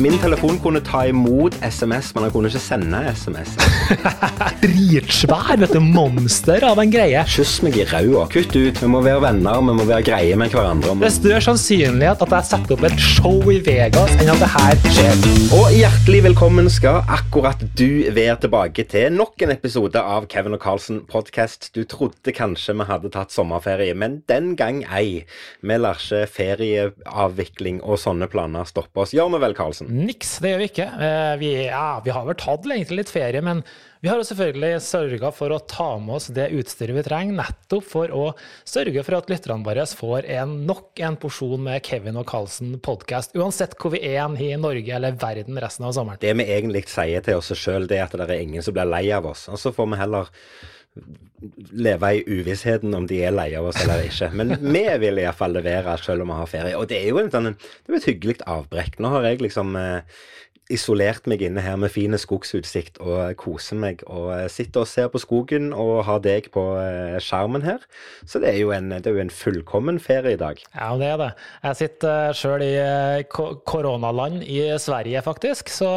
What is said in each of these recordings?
Min telefon kunne ta imot SMS, men den kunne ikke sende SMS. Dritsvær, vet du. Monster av en greie. Kyss meg i ræva. Kutt ut. Vi må være venner, vi må være greie med hverandre. Det er større sannsynlighet at jeg setter opp et show i Vegas enn at det her skjer. Og hjertelig velkommen skal akkurat du være tilbake til nok en episode av Kevin og Carlsen podcast. Du trodde kanskje vi hadde tatt sommerferie, men den gang ei. Vi lar ikke ferieavvikling og sånne planer stoppe oss. Gjør vi vel, Carlsen? Niks, det gjør vi ikke. Eh, Vi, ja, vi har vel tatt egentlig litt ferie, men vi har jo selvfølgelig sørga for å ta med oss det utstyret vi trenger, nettopp for å sørge for at lytterne våre får en, nok en porsjon med Kevin og Carlsen podkast, uansett hvor vi er i Norge eller verden resten av sommeren. Det vi egentlig sier til oss sjøl, er at det er ingen som blir lei av oss. Og så får vi heller leve i uvissheten om de er lei av oss eller ikke. Men vi vil iallfall levere selv om vi har ferie. Og det er jo en sånn, det er et hyggelig avbrekk. Nå har jeg liksom eh, isolert meg inne her med fin skogsutsikt og koser meg. Og eh, sitter og ser på skogen og har deg på eh, skjermen her. Så det er jo en, det er jo en fullkommen ferie i dag. Ja, det er det. Jeg sitter sjøl i eh, koronaland i Sverige, faktisk. Så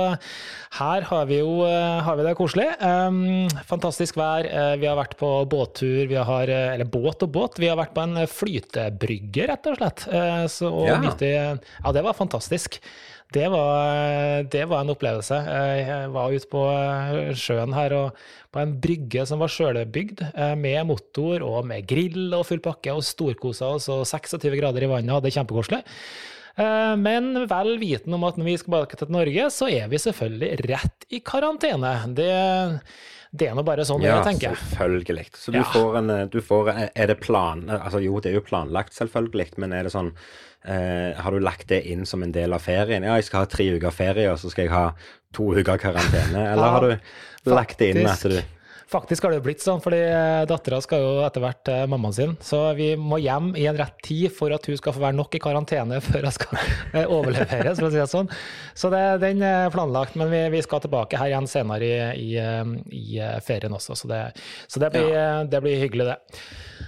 her har vi jo eh, har vi det koselig. Um, fantastisk vær. Eh, Vi har vært på båttur, vi har, eh, eller båt og båt. Vi har vært på en flytebrygge, rett og slett. Eh, Så, og Ja. nyte, ja, det var fantastisk. Det var, det var en opplevelse. Jeg var ute på eh, sjøen her og på en brygge som var sjølbygd, eh, med motor og med grill og full pakke, og storkosa oss og 26 grader i vannet, hadde det kjempekoselig. Eh, Men vel viten om at når vi skal tilbake til Norge, så er vi selvfølgelig rett i karantene. Det, det er nå bare sånn Ja, jeg tenker. Ja, selvfølgelig. Så du Ja. får en eh, du får, Er det plan... Altså jo, det er jo planlagt, selvfølgelig, men er det sånn eh, Har du lagt det inn som en del av ferien? Ja, jeg skal ha tre uker ferie, og så skal jeg ha to uker karantene. Eller Ja, har du lagt det inn at du Faktisk har det jo blitt sånn, fordi dattera skal jo etter hvert til mammaen sin, så vi må hjem i en rett tid for at hun skal få være nok i karantene før hun skal eh, overleveres, for å si det sånn. Så det, den er planlagt, men vi, vi skal tilbake her igjen senere i, i, eh, i eh, ferien også, så det, så det, blir, ja. det blir hyggelig, det.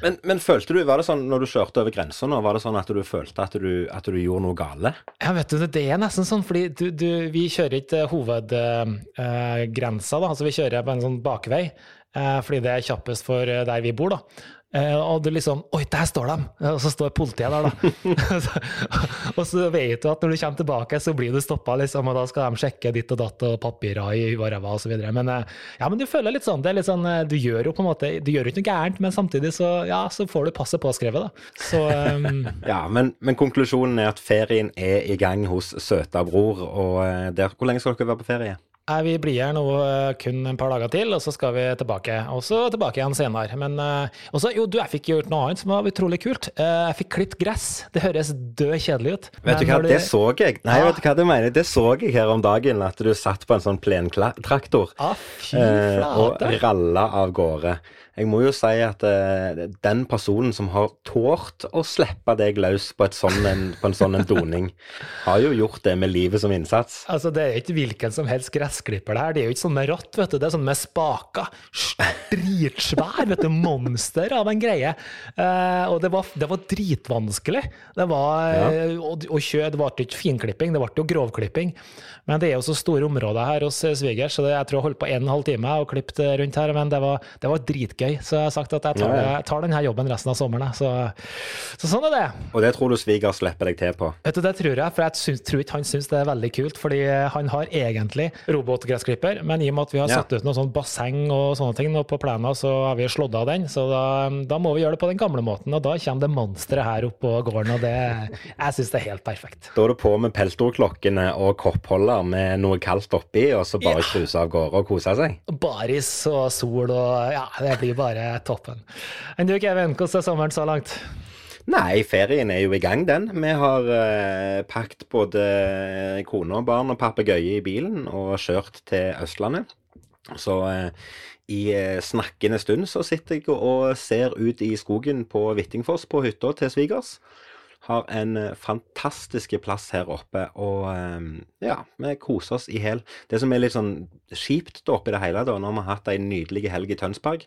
men, men følte du, var det sånn når du kjørte over grensa nå, var det sånn at du følte at du, at du gjorde noe gale? Ja, vet du, det er nesten sånn, fordi du, du, vi kjører ikke hovedgrensa, da. Altså vi kjører på en sånn bakvei, eh, fordi det er kjappest for eh, der vi bor, da. Eh, og du liksom Oi, der står de! Og så står politiet der, da. og så vet du at når du kommer tilbake, så blir du stoppa, liksom, og da skal de sjekke ditt og datt og papirer i så videre. Men eh, ja, men du føler litt sånn. Det er litt sånn eh, Du gjør jo på en måte Du gjør jo ikke noe gærent, men samtidig så, ja, så får du passet påskrevet, da. Så um... Ja, men, men konklusjonen er at ferien er i gang hos søta bror. Og eh, der, hvor lenge skal dere være på ferie? Nei, Vi blir her nå eh, kun en par dager til, og så skal vi tilbake. Og så tilbake igjen senere. Men eh, også, jo, du, jeg fikk gjort noe annet som var utrolig kult. Eh, Jeg fikk klippet gress. Det høres død kjedelig ut. Vet du hva, du... det så jeg. Nei, ja. vet du hva du mener? Det så jeg her om dagen, at du satt på en sånn plentraktor. Ah, eh, og ralla av gårde. Jeg må jo si at uh, den personen som har tålt å slippe deg løs på, sånn en, på en sånn en doning, har jo gjort det med livet som innsats. Altså, Det er jo ikke hvilken som helst gressklipper det her. Det er jo ikke sånn med ratt, vet du. Det er sånn med spaker. Dritsvær, vet du. Monster av en greie. Uh, og det var, det var dritvanskelig. Det var ja. å, å kjøre, det ble ikke finklipping, det ble jo grovklipping. Men det er jo så store områder her hos eh, svigers, så det, jeg tror jeg holdt på en og en halv time og klippet rundt her. Men det var, det var dritgøy, så jeg har sagt at jeg tar, jeg tar denne jobben resten av sommeren. Så, så sånn er det. Og det tror du sviger slipper deg til på. Vet du, Det tror jeg, for jeg syns, tror ikke han syns det er veldig kult. Fordi han har egentlig robotgressklipper, men i og med at vi har satt ut noe sånn basseng og sånne ting nå på plenen, så har vi slått av den. Så da, da må vi gjøre det på den gamle måten, og da kommer det monsteret her opp på gården, og det Jeg syns det er helt perfekt. Da er du på med peltorklokkene og koppholder med noe kaldt oppi, og så bare Ja. av gårde og kose seg. Baris og sol og Ja, det blir bare toppen. Enn du, Kevin, hvordan er sommeren så langt? Nei, ferien er jo i gang, den. Vi har eh, pakket både kone og barn og papegøye i bilen og kjørt til Østlandet. Så eh, i eh, snakkende stund så sitter jeg og ser ut i skogen på Hvittingfoss på hytta til svigers. har en fantastisk plass her oppe, og ja, vi koser oss i hæl. Det som er litt sånn kjipt oppi det hele, da, når vi har hatt ei nydelig helg i Tønsberg,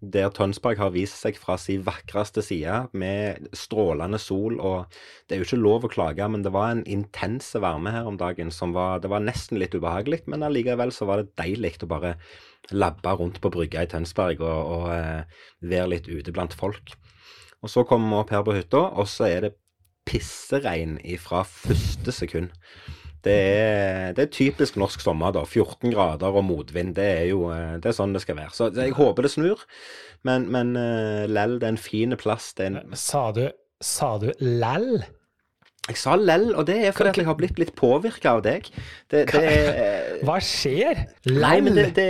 der Tønsberg har vist seg fra sin vakreste side, med strålende sol. og Det er jo ikke lov å klage, men det var en intense varme her om dagen som var Det var nesten litt ubehagelig, men allikevel så var det deilig å bare labbe rundt på brygga i Tønsberg og, og eh, være litt ute blant folk. Og så kommer vi opp her på hytta, og så er det pisseregn fra første sekund. Det er, det er, typisk norsk sommer, da. 14 grader og motvind. Det er jo eh, det er sånn det skal være. Så jeg håper det snur. Men, men uh, lell, det er en fin plass. En... Sa du, sa du lell? Jeg sa lell, og det er fordi at jeg har blitt litt påvirka av deg. Det, det er, Hva skjer? Lell? Nei, men det, det,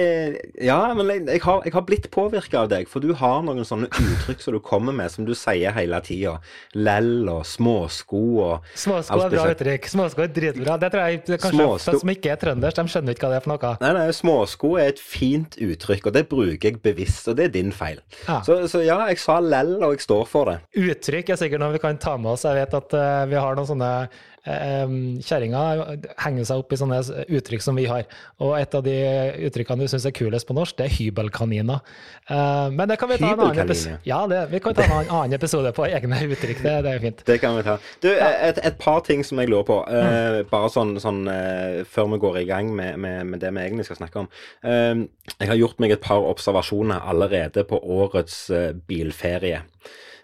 ja, men jeg, har, jeg har blitt påvirka av deg, for du har noen sånne uttrykk som du kommer med, som du sier hele tida. Lell og småsko og Småsko er bra uttrykk. Småsko er dritbra. Det tror jeg kanskje småsko... som ikke er trønders, de skjønner ikke hva det er for noe. Nei, nei, småsko er et fint uttrykk, og det bruker jeg bevisst, og det er din feil. Ja. Så, så, ja, jeg sa lell, og jeg står for det. Uttrykk er sikkert noe vi kan ta med oss. Jeg vet at uh, vi har noen sånne eh, kjerringer henger seg opp i sånne uttrykk som vi har. Og et av de uttrykkene du syns er kulest på norsk, det er hybelkaniner. Eh, men det kan vi ta en annen episode Ja, det, vi kan ta en annen episode på egne uttrykk. Det, det er fint. Det kan vi ta. Du, et, et par ting som jeg lurer på. Eh, mm. Bare sånn, sånn eh, før vi går i gang med, med, med, det vi egentlig skal snakke om. Eh, jeg har gjort meg et par observasjoner allerede på årets eh, bilferie.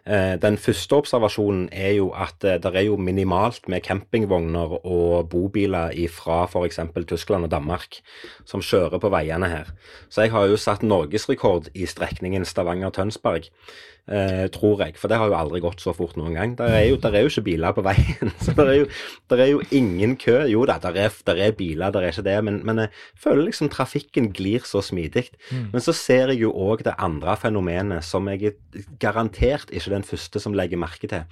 Eh, den første observasjonen er jo at eh, det er jo minimalt med campingvogner og bobiler fra f.eks. Tyskland og Danmark som kjører på veiene her. Så jeg har jo satt norgesrekord i strekningen Stavanger-Tønsberg eh, tror jeg. For det har jo aldri gått så fort noen gang. Der er jo, der er jo ikke biler på veien. Så der er jo, der er jo ingen kø. Jo da, der er, der er biler, der er ikke det. Men, men, jeg føler liksom trafikken glir så smidig. Mm. Men så ser jeg jo òg det andre fenomenet som jeg er garantert ikke den første som legger merke til.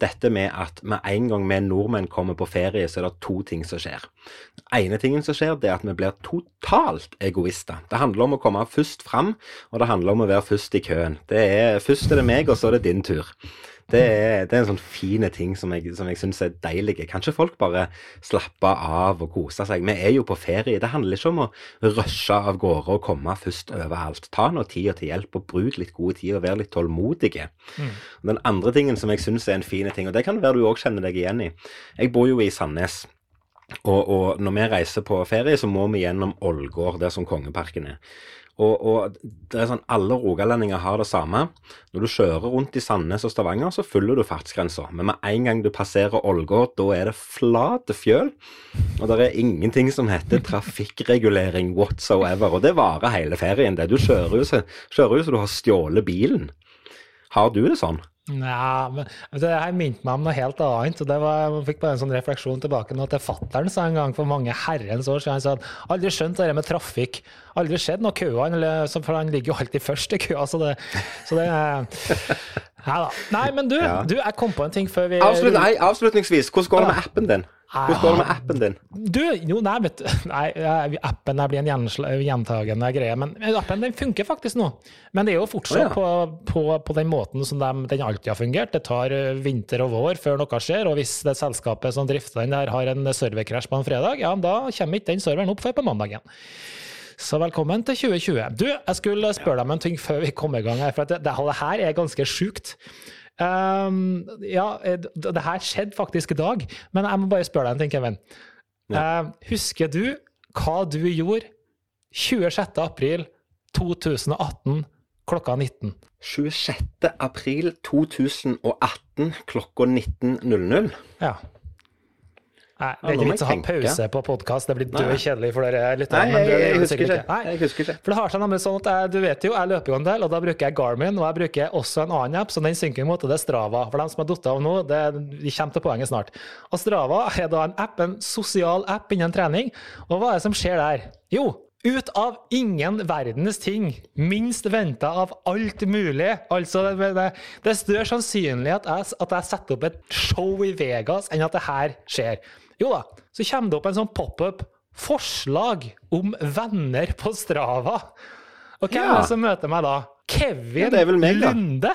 Dette med at med en gang vi nordmenn kommer på ferie, så er det to ting som skjer. Den ene tingen som skjer, det er at vi blir totalt egoister. Det handler om å komme først fram, og det handler om å være først i køen. Det er først er det meg, og så er det din tur. Det er, det er en sånn fine ting som jeg, som jeg syns er deilig. Kanskje folk bare slapper av og koser seg. Vi er jo på ferie. Det handler ikke om å rushe av gårde og komme først overalt. Ta nå tida til hjelp, og bruk litt god tid og være litt tålmodige. Mm. Den andre tingen som jeg syns er en fin ting, og det kan være du òg kjenner deg igjen i. Jeg bor jo i Sandnes. Og, og når vi reiser på ferie, så må vi gjennom Ålgård, der som Kongeparken er. Og, og, det er sånn, Alle rogalendinger har det samme. Når du kjører rundt i Sandnes og Stavanger, så følger du fartsgrensa. Men med en gang du passerer Ålgård, da er det flate fjøl. Og det er ingenting som heter trafikkregulering whatsoever. Og det varer hele ferien. det. Du kjører jo så, kjører jo så du har stjålet bilen. Har du det sånn? Nei, men det her minte meg om noe helt annet. og det var, Jeg fikk bare en sånn refleksjon tilbake nå til fattern sa en gang for mange herrens år siden. Han sa at aldri skjønt det med trafikk. Aldri skjedd noe kø, for han ligger jo alltid først i køa. Så det, så det Nei da. Nei, men du, ja. du, jeg kom på en ting før vi Avslut, Nei, Avslutningsvis, hvordan går det med appen din? Hvordan går det med appen din? Du, jo, nei, vet du, nei, appen blir en gjentagende greie. Men appen den funker faktisk nå. Men det er jo fortsatt oh, ja. på, på, på, den måten som de, den alltid har fungert. Det tar eh, vinter og vår før noe skjer. Og hvis det selskapet som drifter den der har en serverkrasj på en fredag, ja, da kommer ikke den serveren opp før på mandagen. Så velkommen til 2020. Du, jeg skulle spørre deg om en ting før vi kom i gang. her, for det, det her er ganske sjukt. Um, ja, det, det her skjedde faktisk i dag, men jeg må bare spørre deg en ting, Kevin. Ja. Uh, husker du hva du gjorde 26. april 2018 klokka 19? 26. april 2018 klokka 19.00? Ja. Nei, det er ikke vits å ha pause på podkast, det blir død kjedelig for dere lytterne. Nei, jeg, husker ikke. Nei. husker ikke. For det har seg nemlig sånn at jeg, du vet jo, jeg løper jo en del, og da bruker jeg Garmin, og jeg bruker også en annen app, så den synker i måte det er Strava. For dem som har falt av nå, det, de kommer til poenget snart. Og Strava er da en app, en sosial app innen trening, og hva er det som skjer der? Jo, ut av ingen verdens ting, minst venta av alt mulig. Altså, det, det, det er større sannsynlig at jeg, at jeg setter opp et show i Vegas enn at det her skjer. Jo da, så kommer det opp en sånn pop-up forslag om venner på Strava. Og hvem ja. er det som møter meg da? Kevin ja, meg, Lunde!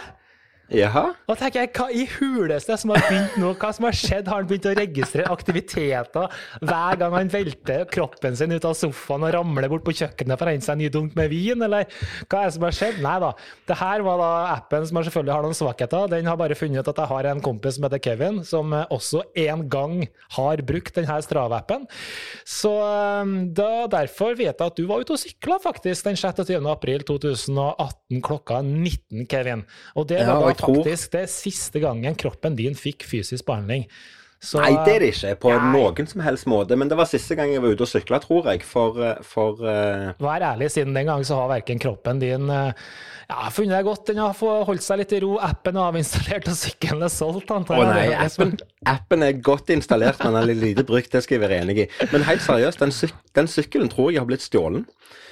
Jaha? Da tenker jeg, Hva i huleste som har begynt nå? Hva som har skjedd? Har han begynt å registrere aktiviteter hver gang han velter kroppen sin ut av sofaen og ramler bort på kjøkkenet for å hente seg en ny dunk med vin, eller hva er det som har skjedd? Nei da. Det her var da appen som selvfølgelig har noen svakheter. Den har bare funnet ut at jeg har en kompis som heter Kevin, som også en gang har brukt denne Strava-appen. Så um, da, derfor vet jeg at du var ute og sykla faktisk den 26. april 2018 klokka 19, Kevin. Og det var Ja, da faktisk tror- det siste gangen kroppen din fikk fysisk behandling. Så, Nei, det er det ikke på Nei. noen som helst måte. Men det var siste gang jeg var ute og sykla, tror jeg. For, eh, for uh... Vær ærlig, siden den gang så har verken kroppen din uh, ja, funnet deg godt, den har holdt seg litt i ro, appen er avinstallert og sykkelen er solgt, antar Å jeg. nei, Det er det som- appen, appen er godt installert, men den er litt lite brukt. Det skal jeg være enig i. Men helt seriøst, den, syk den sykkelen tror jeg har blitt stjålet.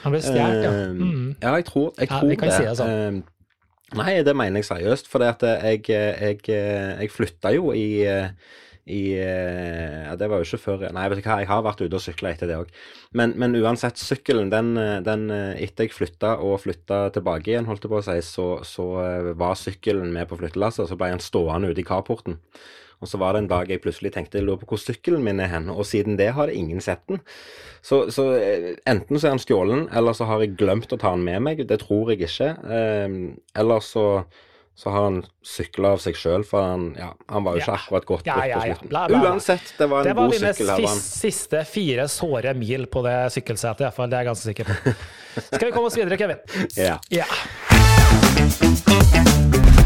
Han ble stjålet, ja. Eh, Mm. Ja, jeg tror, jeg Ja, vi kan si det sånn. Nei, det mener jeg seriøst. For jeg, jeg, jeg, flytta jo i i ja, Det var jo ikke før Nei, vet du hva, jeg har vært ute og sykla etter det òg. Men, men uansett, sykkelen, den, den etter jeg flytta og flytta tilbake igjen, holdt jeg på å si, så, så eh, var sykkelen med på flyttelasset, så ble han stående ute i carporten. Og så var det en dag jeg plutselig tenkte jeg lurer på hvor sykkelen min er hen, og siden det har ingen sett den. Så, så eh, enten så er han stjålen, eller så har jeg glemt å ta den med meg. Det tror jeg ikke. Eh, eller så, så har han sykla av seg sjøl, for han, ja, han var jo ikke akkurat godt Ja, ja, ja, på slutten. Uansett, det var en Det var god sykkel. Det var mine siste fire såre mil på det sykkelsetet, iallfall. Det er jeg ganske sikker på. Skal vi komme oss videre, Kevin? Ja. Ja.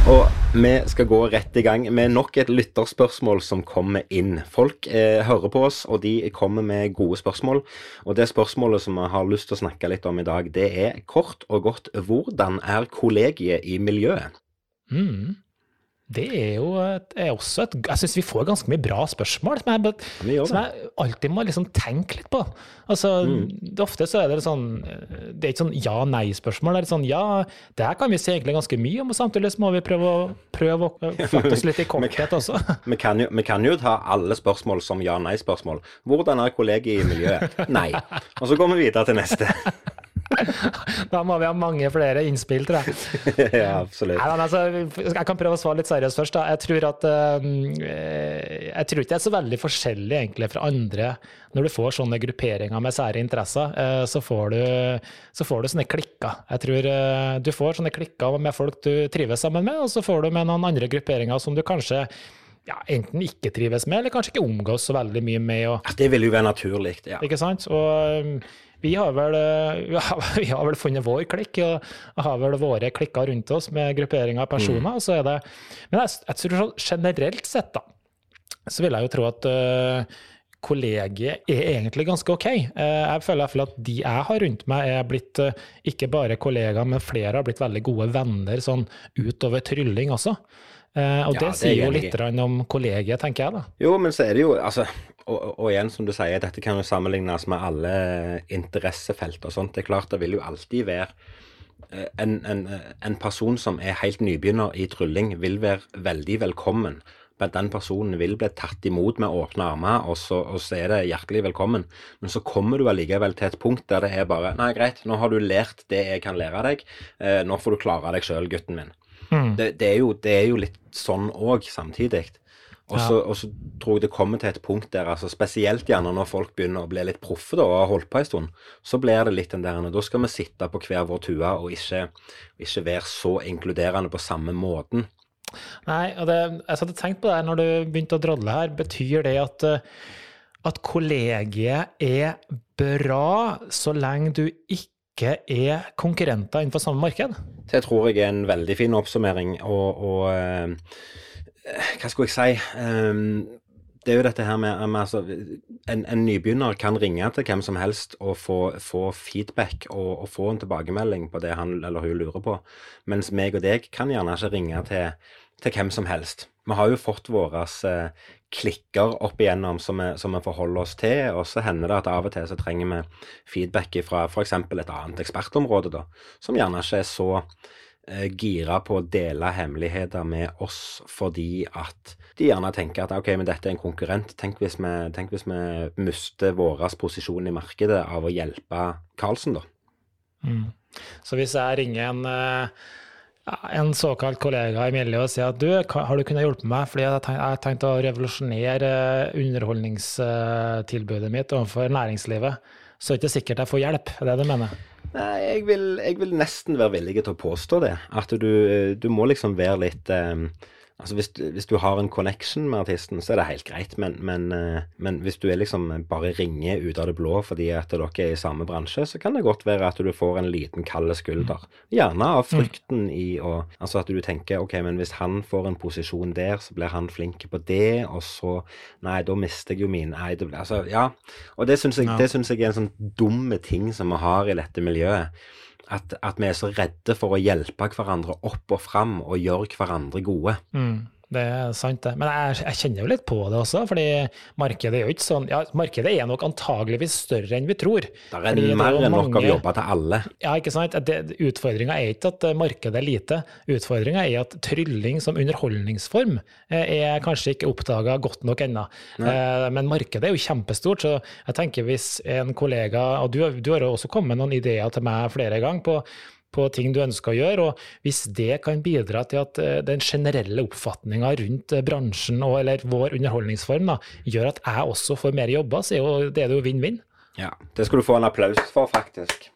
Og vi skal gå rett i gang med nok et lytterspørsmål som kommer inn. Folk eh, hører på oss, og de kommer med gode spørsmål. Og det spørsmålet som vi har lyst til å snakke litt om i dag, det er kort og godt hvordan er kollegiet i miljøet? Mm. Det er jo et, er også et Jeg syns vi får ganske mye bra spørsmål som jeg, som jeg alltid må liksom tenke litt på. Altså, mm. Ofte så er det sånn Det er ikke sånn ja-nei-spørsmål. Det er sånn ja, det her kan vi si egentlig ganske mye om, og samtidig så må vi prøve å, prøve å fatte oss litt i korthet også. Vi kan, jo, vi kan jo ta alle spørsmål som ja-nei-spørsmål. Hvordan er kollegiet i miljøet? Nei. Og så går vi videre til neste. Da må vi ha mange flere innspill, tror jeg. ja, absolutt. Nei, altså, jeg kan prøve å svare litt seriøst først. Da. Jeg tror at eh, Jeg tror ikke det er så veldig forskjellig egentlig fra andre. Når du får sånne grupperinger med sære interesser, uh, så får du, så får du sånne klikker. Jeg tror uh, du får sånne klikker med folk du trives sammen med, og så får du med noen andre grupperinger som du kanskje ja, enten ikke trives med, eller kanskje ikke omgås så veldig mye med. Og, Det vil jo være naturlig. Ja. ikke sant? Og um, vi har, vel, uh, vi har, vel funnet vår klikk, og har vel våre klikker rundt oss med grupperinger av personer. er det, Men jeg, jeg tror sånn generelt sett, da, så vil jeg jo tro at uh, kollegiet er egentlig ganske OK. Uh, jeg føler i hvert fall at de jeg har rundt meg, er blitt uh, ikke bare kollegaer, men flere har blitt veldig gode venner sånn utover trylling også. Uh, og Ja, det det er sier jo litt om kollegiet, tenker jeg da. Jo, men så er det jo altså, og, og igjen, som du sier, dette kan jo sammenlignes med alle interessefelt og sånt. Det er klart det vil jo alltid være eh, en, en, en person som er helt nybegynner i trylling, vil være veldig velkommen. Men den personen vil bli tatt imot med åpne armer, og så, og så er det hjertelig velkommen. Men så kommer du allikevel til et punkt der det er bare Nei, greit, nå har du lært det jeg kan lære deg. Eh, nå får du klare deg sjøl, gutten min. Det, det, er jo, det er jo litt sånn òg, samtidig. Og så, ja. tror jeg det kommer til et punkt der, altså spesielt gjerne når folk begynner å bli litt proffe da, og har holdt på en stund, så blir det litt den der Da skal vi sitte på hver vår tue og ikke, ikke være så inkluderende på samme måten. Nei, og det, jeg hadde tenkt på det når du begynte å drodle her. Betyr det at, eh, at kollegiet er bra så lenge du ikke er konkurrenter innenfor samme marked? Det tror jeg er en veldig fin oppsummering, og, og eh, Hva skulle jeg si? Eh, det er jo dette her med, med altså, en, en nybegynner kan ringe til hvem som helst og få, få feedback og, og få en tilbakemelding på det han eller hun lurer på. Mens meg og deg kan gjerne ikke ringe til, til hvem som helst. Vi har jo fått våre eh, klikker opp igjennom som vi, som vi forholder oss til, og så hender det at av og til så trenger vi feedback fra f.eks. et annet ekspertområde, da, som gjerne ikke er så eh, gira på å dele hemmeligheter med oss fordi at de gjerne tenker at ok, men dette er en konkurrent. Tenk hvis vi, tenk hvis vi mister vår posisjon i markedet av å hjelpe Karlsen, da. Så hvis jeg ringer en, eh, en såkalt kollega i miljøet sier at du, har du kunnet hjelpe meg, fordi jeg har tenkt å revolusjonere underholdningstilbudet mitt overfor næringslivet, så er det ikke sikkert jeg får hjelp. Er det du mener? Nei, jeg vil, jeg vil, nesten være villig til å påstå det. At du, du må liksom være litt eh, Altså hvis, hvis, du har en connection med artisten, så er det helt greit. Men, men, eh, men, hvis du er liksom bare ringer ut av det blå fordi at dere er i samme bransje, så kan det godt være at du får en liten kald skulder. Gjerne av frykten i å Altså at du tenker OK, men hvis han får en posisjon der, så blir han flink på det, og så Nei, da mister jeg jo min Nei, det, altså, ja. Og det syns jeg, jeg, er en sånn dumme ting som vi har i dette miljøet. At, at, vi er så redde for å hjelpe hverandre opp og fram og gjøre hverandre gode. Mm. Det er sant, det. Men jeg, jeg, kjenner jo litt på det også, fordi markedet er jo ikke sånn ja, Markedet er nok antageligvis større enn vi tror. Det er mer enn nok av jobber til alle. Ja, ikke sant. Utfordringa er ikke at markedet er lite. Utfordringa er at trylling som underholdningsform eh, er kanskje ikke oppdaga godt nok ennå. Eh, men markedet er jo kjempestort, så jeg tenker hvis en kollega Og du, du har jo også kommet med noen ideer til meg flere ganger på på ting du ønsker å gjøre. og Hvis det kan bidra til at eh, den generelle oppfatninga rundt eh, bransjen og, eller vår underholdningsform da, gjør at jeg også får mer jobber, så er det jo vinn-vinn. Ja, det skal du få en applaus for, faktisk.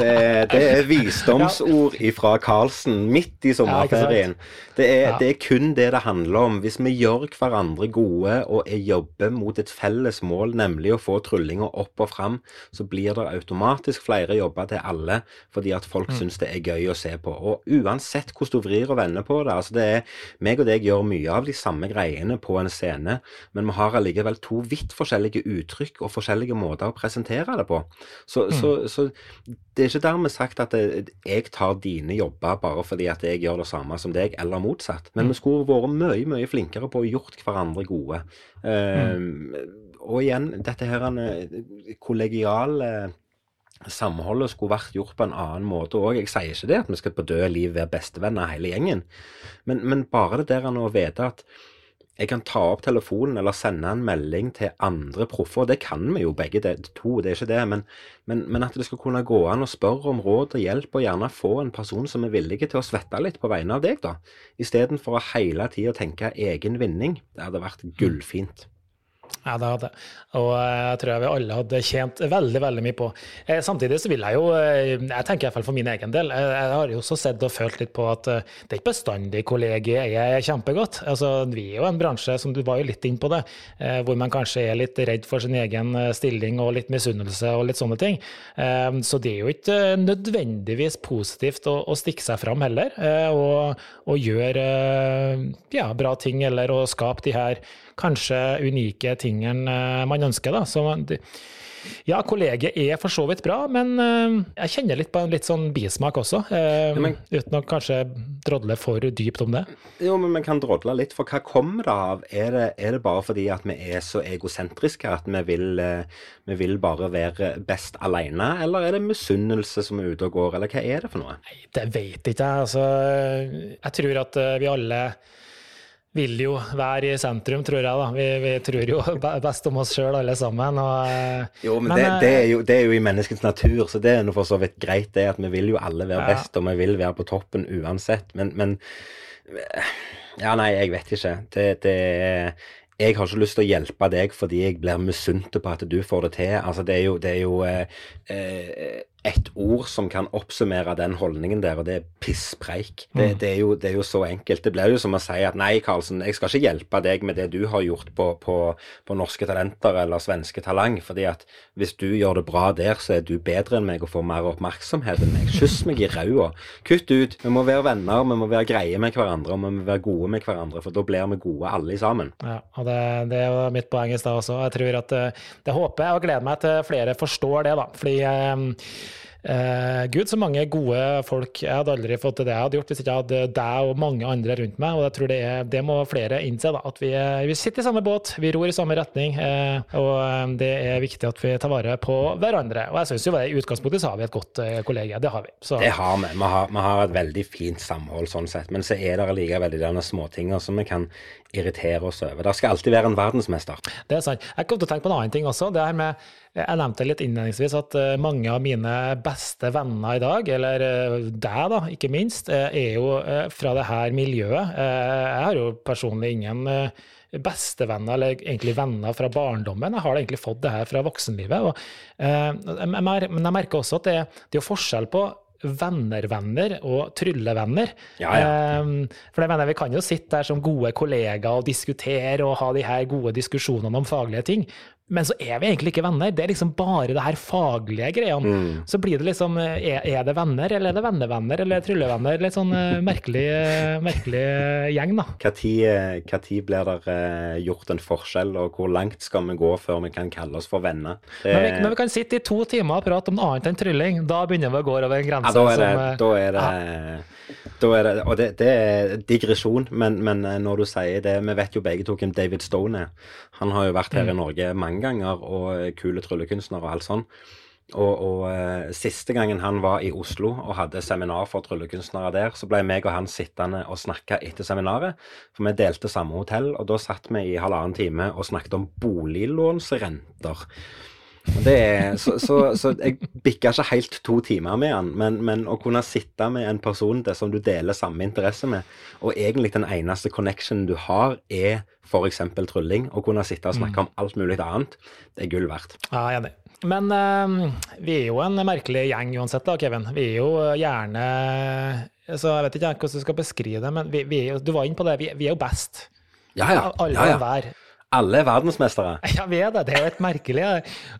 Det, det, er visdomsord fra Karlsen midt i sommerferien. Det er, det er, kun det det handler om. Hvis vi gjør hverandre gode og jobber mot et felles mål, nemlig å få tryllinga opp og fram, så blir det automatisk flere jobber til alle, fordi at folk mm. syns det er gøy å se på. Og uansett hvordan du vrir og vender på det, altså det er meg og deg gjør mye av de samme greiene på en scene, men vi har allikevel to vidt forskjellige uttrykk og forskjellige måter å presentere det på. Så, mm. så, så det er ikke dermed sagt at jeg tar dine jobber bare fordi at jeg gjør det samme som deg, eller motsatt. Men mm. vi skulle vært mye, mye flinkere på å gjort hverandre gode. Mm. Uh, og igjen, dette her kollegiale samholdet skulle vært gjort på en annen måte òg. Jeg sier ikke det at vi skal på død liv være bestevenner hele gjengen, men, men bare det der å vite at jeg kan ta opp telefonen eller sende en melding til andre proffer. Det kan vi jo begge det, to, det er ikke det. Men, men, men, at det skal kunne gå an å spørre om råd og hjelp, og gjerne få en person som er villig til å svette litt på vegne av deg, da. Istedenfor å hele tida tenke egen vinning. Det hadde vært gullfint. Ja, det hadde Og eh, jeg tror vi alle hadde tjent veldig veldig mye på. Eh, samtidig så vil jeg jo, eh, jeg tenker i hvert fall for min egen del, jeg har jo også sett og følt litt på at det er ikke bestandig kollegiet er kjempegodt. Altså, Vi er jo en bransje, som du var jo litt inn på det, hvor man kanskje er litt redd for sin egen stilling og litt misunnelse og litt sånne ting. Så det er jo ikke nødvendigvis positivt å stikke seg fram heller, og, og gjøre ja, bra ting eller å skape de her kanskje unike tingene eh, man ønsker. Da. Så ja, kollegiet er for så vidt bra, men uh, jeg kjenner litt på en litt sånn bismak også. Uh, ja, men, uten å kanskje drodle for dypt om det. Jo, men vi kan drodle litt, for hva kommer det av? Er det, er det bare fordi at vi er så egosentriske at vi vil, vi vil bare være best alene, eller er det misunnelse som er ute og går, eller hva er det for noe? Nei, Det vet ikke jeg. Altså, jeg tror at vi alle vil jo være i sentrum, tror jeg. da. Vi, vi tror jo best om oss sjøl, alle sammen. Og, eh, jo, men, men det, eh, det, er jo, det, er jo, i menneskets natur, så det er noe for så vidt greit, det. At vi vil jo alle være ja. best, og vi vil være på toppen uansett. Men, men Ja, nei, jeg vet ikke. Det, det jeg har ikke lyst til å hjelpe deg fordi jeg blir misunt på at du får det til. Altså, det er jo, det er jo eh, eh et ord som kan oppsummere den holdningen der, og det er pisspreik. Det, mm. det, er jo, det, er jo, så enkelt. Det blir jo som å si at nei, Karlsen, jeg skal ikke hjelpe deg med det du har gjort på, på, på Norske Talenter eller Svenske Talang, fordi at hvis du gjør det bra der, så er du bedre enn meg og får mer oppmerksomhet enn meg. Kyss meg i ræva. Kutt ut. Vi må være venner, vi må være greie med hverandre, og vi må være gode med hverandre, for da blir vi gode alle sammen. Ja, og det, det er mitt poeng i stad også. Jeg tror at eh, det håper jeg og gleder meg til flere forstår det, da. Fordi eh, Eh, Gud, så mange gode folk. Jeg hadde aldri fått til det jeg hadde gjort hvis ikke jeg hadde deg og mange andre rundt meg. Og jeg tror det, er, det må flere innse, da, at vi, vi, sitter i samme båt, vi ror i samme retning. Eh, og eh, det er viktig at vi tar vare på hverandre. Og jeg syns jo i utgangspunktet så har vi et godt eh, kollegie. Det har vi. Så. Det har vi. Vi har, vi har, et veldig fint samhold sånn sett. Men så er det allikevel de småtinga som vi kan irritere oss over. Det skal alltid være en verdensmester. Det er sant. Jeg kom til å tenke på en annen ting også. Det her med Jeg nevnte litt innledningsvis at eh, mange av mine beste venner i dag, eller eh, deg da, ikke minst, eh, er jo fra det her miljøet. Jeg har jo personlig ingen bestevenner, eller egentlig venner fra barndommen. Jeg har egentlig fått det her fra voksenlivet. Men jeg merker også at det, det er forskjell på venner-venner og tryllevenner. Ja, ja. For jeg mener, Vi kan jo sitte der som gode kollegaer og diskutere og ha de her gode diskusjonene om faglige ting, men så er vi egentlig ikke venner. Det er liksom bare det her faglige greiene. Mm. Så blir det liksom er, er, det venner, eller er det vennevenner, eller tryllevenner? Litt sånn uh, merkelig, uh, merkelig gjeng, da. Når blir det gjort en forskjell, og hvor langt skal vi gå før vi kan kalle oss for venner? Det... Når, vi, når, vi, kan sitte i to timer og prate om noe annet enn trylling. Da begynner vi å gå over en grense. Ja, da er det, som, da er det ja. Da er det, og det, det er digresjon, men, men, når du sier det Vi vet jo begge to hvem David Stone er. Han har jo vært her mm. i Norge mange ganger, og kule tryllekunstnere og alt sånn. Og, og uh, siste gangen han var i Oslo og hadde seminar for tryllekunstnere der, så ble meg og han sittende og snakke etter seminaret. For vi delte samme hotell, og da satt vi i halvannen time og snakket om boliglånsrenter. Er, så, så, så, jeg bikka ikke helt to timer med han, men, men, å kunne sitte med en person det, som du deler samme interesse med, og egentlig den eneste connectionen du har, er f.eks. trylling, å kunne sitte og snakke mm. om alt mulig annet, det er gull verdt. Ja, jeg er enig. Men uh, vi er jo en merkelig gjeng uansett, da, Kevin. Vi er jo gjerne så Jeg vet ikke hvordan du skal beskrive det, men vi, vi er, du var inne på det. Vi, vi er jo best. Ja, ja. Alle ja, ja. Alle er verdensmestere. Jeg vet det, det er jo helt merkelig.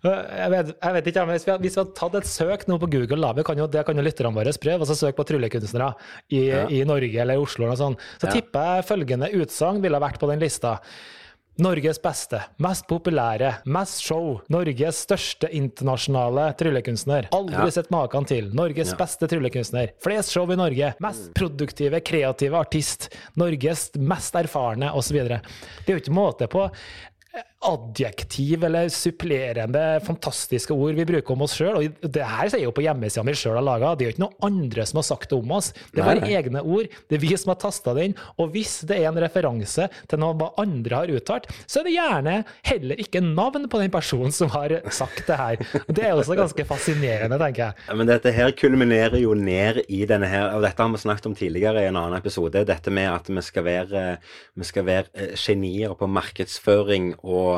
Jeg vet, jeg vet ikke, hvis vi, hvis vi hadde tatt et søk nå på Google, da, kan jo, det kan jo lytterne våre prøve, altså søk på tryllekunstnere i, ja. i, Norge eller Oslo, eller sånt. så ja. tipper jeg følgende utsagn ville vært på den lista. Norges beste, mest populære, mest show, Norges største internasjonale tryllekunstner. Aldri ja. sett maken til. Norges ja. beste tryllekunstner. Flest show i Norge. Mest mm. produktive, kreative artist. Norges mest erfarne, osv. Det er jo ikke måte på adjektiv eller supplerende fantastiske ord vi bruker om oss sjøl. Og det her sier jo på hjemmesida vi sjøl har laga. Det er jo ikke noen andre som har sagt det om oss. Det er våre egne ord. Det er vi som har tasta inn. Og hvis det er en referanse til noe hva andre har uttalt, så er det gjerne heller ikke navn på den personen som har sagt det her. Det er også ganske fascinerende, tenker jeg. Ja, men dette her kulminerer jo ned i denne her, og dette har vi snakket om tidligere i en annen episode, dette med at vi skal være, vi skal være eh, genier på markedsføring og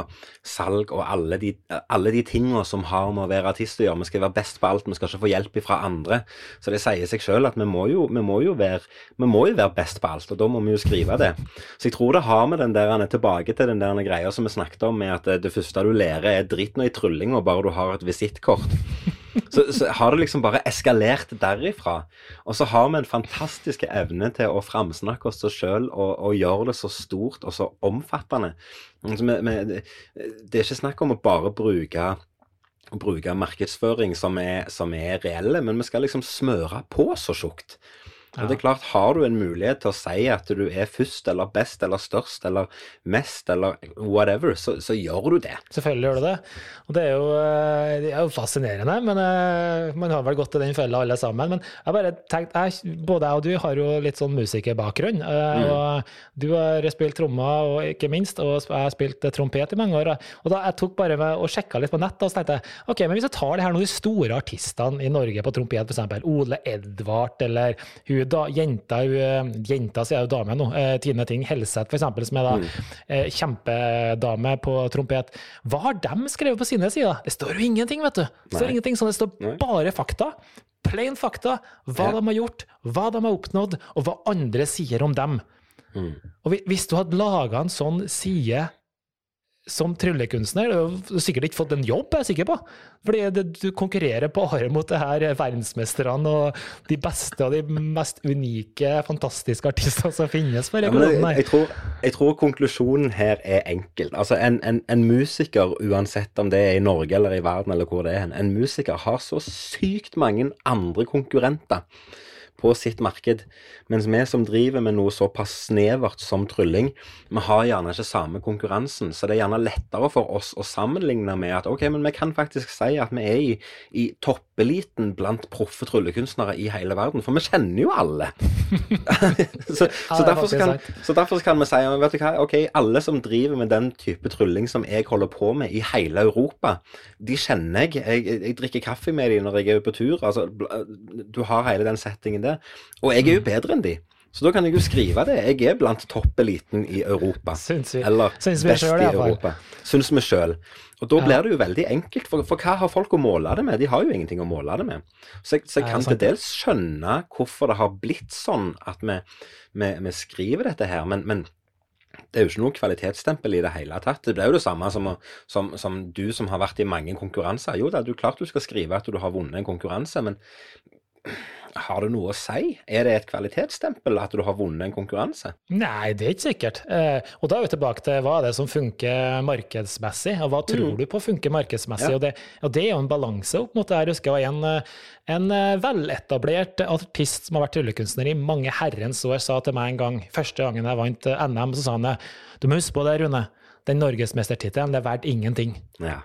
salg og alle de, alle de tingene som har med å være artist å gjøre. Vi skal være best på alt, vi skal ikke få hjelp fra andre. Så det sier seg sjøl at vi må, jo, vi, må være, vi må jo være best på alt, og da må vi jo skrive det. Så jeg tror det har med den der tilbake til den der greia som vi snakket om, med at det første du lærer er dritt nå i tryllinga, bare du har et visittkort. Så, så, har det liksom bare eskalert derifra. Og så har vi en fantastisk evne til å framsnakke oss sjøl og, og gjøre det så stort og så omfattende. Altså, vi, vi, det er ikke snakk om å bare bruke bruke markedsføring som er, som er reelle, men vi skal liksom smøre på så tjukt. Og det er klart, Har du en mulighet til å si at du er først eller best eller størst eller mest eller whatever, så, så gjør du det. Selvfølgelig gjør du det. Og Det er jo, eh, det er jo fascinerende, men uh, man har vel gått i den fella alle sammen. Men jeg bare tenkte, jeg, både jeg og du har jo litt sånn musikerbakgrunn. Uh, mm. og Du har spilt trommer, og ikke minst, og jeg har spilt trompet i mange år. Og da Jeg tok bare med og sjekka litt på nett, og så tenkte jeg ok, men hvis jeg tar det her noen de store artistene i Norge på trompet, f.eks. Ole Edvard eller hun da, jenta, eh, jenta sier jo dame nå, eh, Tine Ting Helseth f.eks., som er da mm. eh, kjempedame på trompet. Hva har de skrevet på sine sider? Det står jo ingenting, vet du. Det står Nei. ingenting sånn, det står Nei. bare fakta. Plain fakta. Hva ja. de har gjort, hva de har oppnådd, og hva andre sier om dem. Mm. Og hvis du hadde laga en sånn side som tryllekunstner. Du har sikkert ikke fått en jobb, er jeg sikker på. Fordi det, du konkurrerer bare mot det her verdensmesterne og de beste og de mest unike, fantastiske artistene som finnes. Ja, jeg, jeg, tror, jeg, tror, konklusjonen her er enkel. Altså, en, en, en, musiker, uansett om det er i Norge eller i verden eller hvor det er, en musiker har så sykt mange andre konkurrenter på sitt marked. Mens vi som driver med noe såpass snevert som trylling, vi har gjerne ikke samme konkurransen. Så det er gjerne lettere for oss å sammenligne med at ok, men vi kan faktisk si at vi er i, i toppeliten blant proffe tryllekunstnere i hele verden. For vi kjenner jo alle. så, så, er derfor kan, så derfor kan vi si vet du hva, ok, alle som driver med den type trylling som jeg holder på med i hele Europa, de kjenner jeg. Jeg, jeg, jeg drikker kaffe med dem når jeg er på tur. altså Du har hele den settingen der. Og jeg er jo bedre enn de. Så da kan jeg jo skrive det. Jeg er blant toppeliten i Europa. Syns vi. Eller Syns vi best selv, i. Europa. Syns vi sjøl. Og da Ja. blir det jo veldig enkelt, for, for hva har folk å måle det med? De har jo ingenting å måle det med. Så jeg, så jeg kan sant til dels skjønne hvorfor det har blitt sånn at vi, vi, vi skriver dette her, men, men det er jo ikke noe kvalitetsstempel i det hele tatt. Det blir jo det samme som, som, som du som har vært i mange konkurranser. Jo da, du klart du skal skrive at du har vunnet en konkurranse, men har det noe å si? Er det et kvalitetsstempel at du har vunnet en konkurranse? Nei, det er ikke sikkert. Eh, og da er vi tilbake til hva er det som funker markedsmessig, og hva tror du på funker markedsmessig? Ja. Og, det, og det er jo en balanse opp mot det her. Jeg husker var en, eh, en eh, veletablert artist som har vært tryllekunstner i mange herrens år, sa til meg en gang, første gangen jeg vant NM, så sa han du må huske på det, Rune, den norgesmestertittelen, er verdt ingenting. Ja.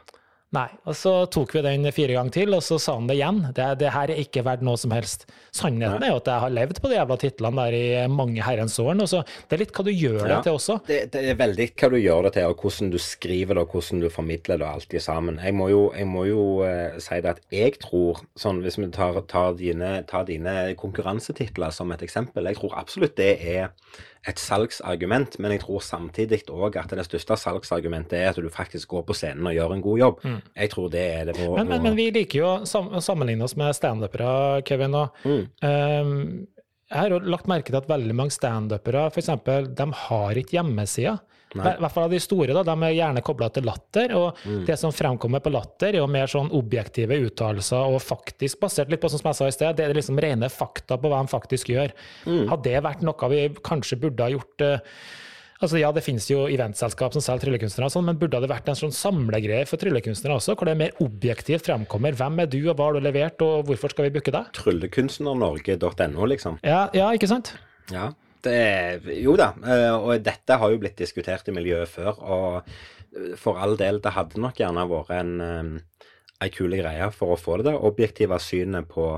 Nei, og så tok vi den fire ganger til, og så sa han det igjen. Det, det her er ikke verdt noe som helst. Sannheten er jo at jeg har levd på de jævla titlene der i mange herrens år nå, så det er litt hva du gjør det til også. Det, det er veldig hva du gjør det til, og hvordan du skriver det, og hvordan du formidler det, alt i sammen. Jeg må jo, jeg må jo uh, si det at jeg tror, sånn hvis vi tar, tar, dine, tar dine konkurransetitler som et eksempel, jeg tror absolutt det er et salgsargument, men jeg tror samtidig òg at det største salgsargumentet er at du faktisk går på scenen og gjør en god jobb. Jeg tror det er det. Må, Men, men, men vi liker jo å sammenligne oss med standupere, Kevin. Og, Mm. um, jeg har jo lagt merke til at veldig mange standupere de har ikke hjemmesider. I hvert fall av de store, da, de er gjerne kobla til latter. Og Mm. det som fremkommer på latter, er jo mer sånn objektive uttalelser og faktisk basert litt på som jeg sa i sted, det er liksom rene fakta på hva de faktisk gjør. Mm. Hadde det vært noe vi kanskje burde ha gjort eh, Altså Ja, det finnes jo eventselskap som selger tryllekunstnere, og sånn, men burde det vært en sånn samlegreie for tryllekunstnere også, hvor det mer objektivt fremkommer hvem er du, og hva har du levert, og hvorfor skal vi booke deg? Tryllekunstnernorge.no, liksom. Ja, ja, ikke sant? Ja, det jo da. eh, Og dette har jo blitt diskutert i miljøet før. Og for all del, det hadde nok gjerne vært en, eh, ei kul greie for å få det der objektive synet på,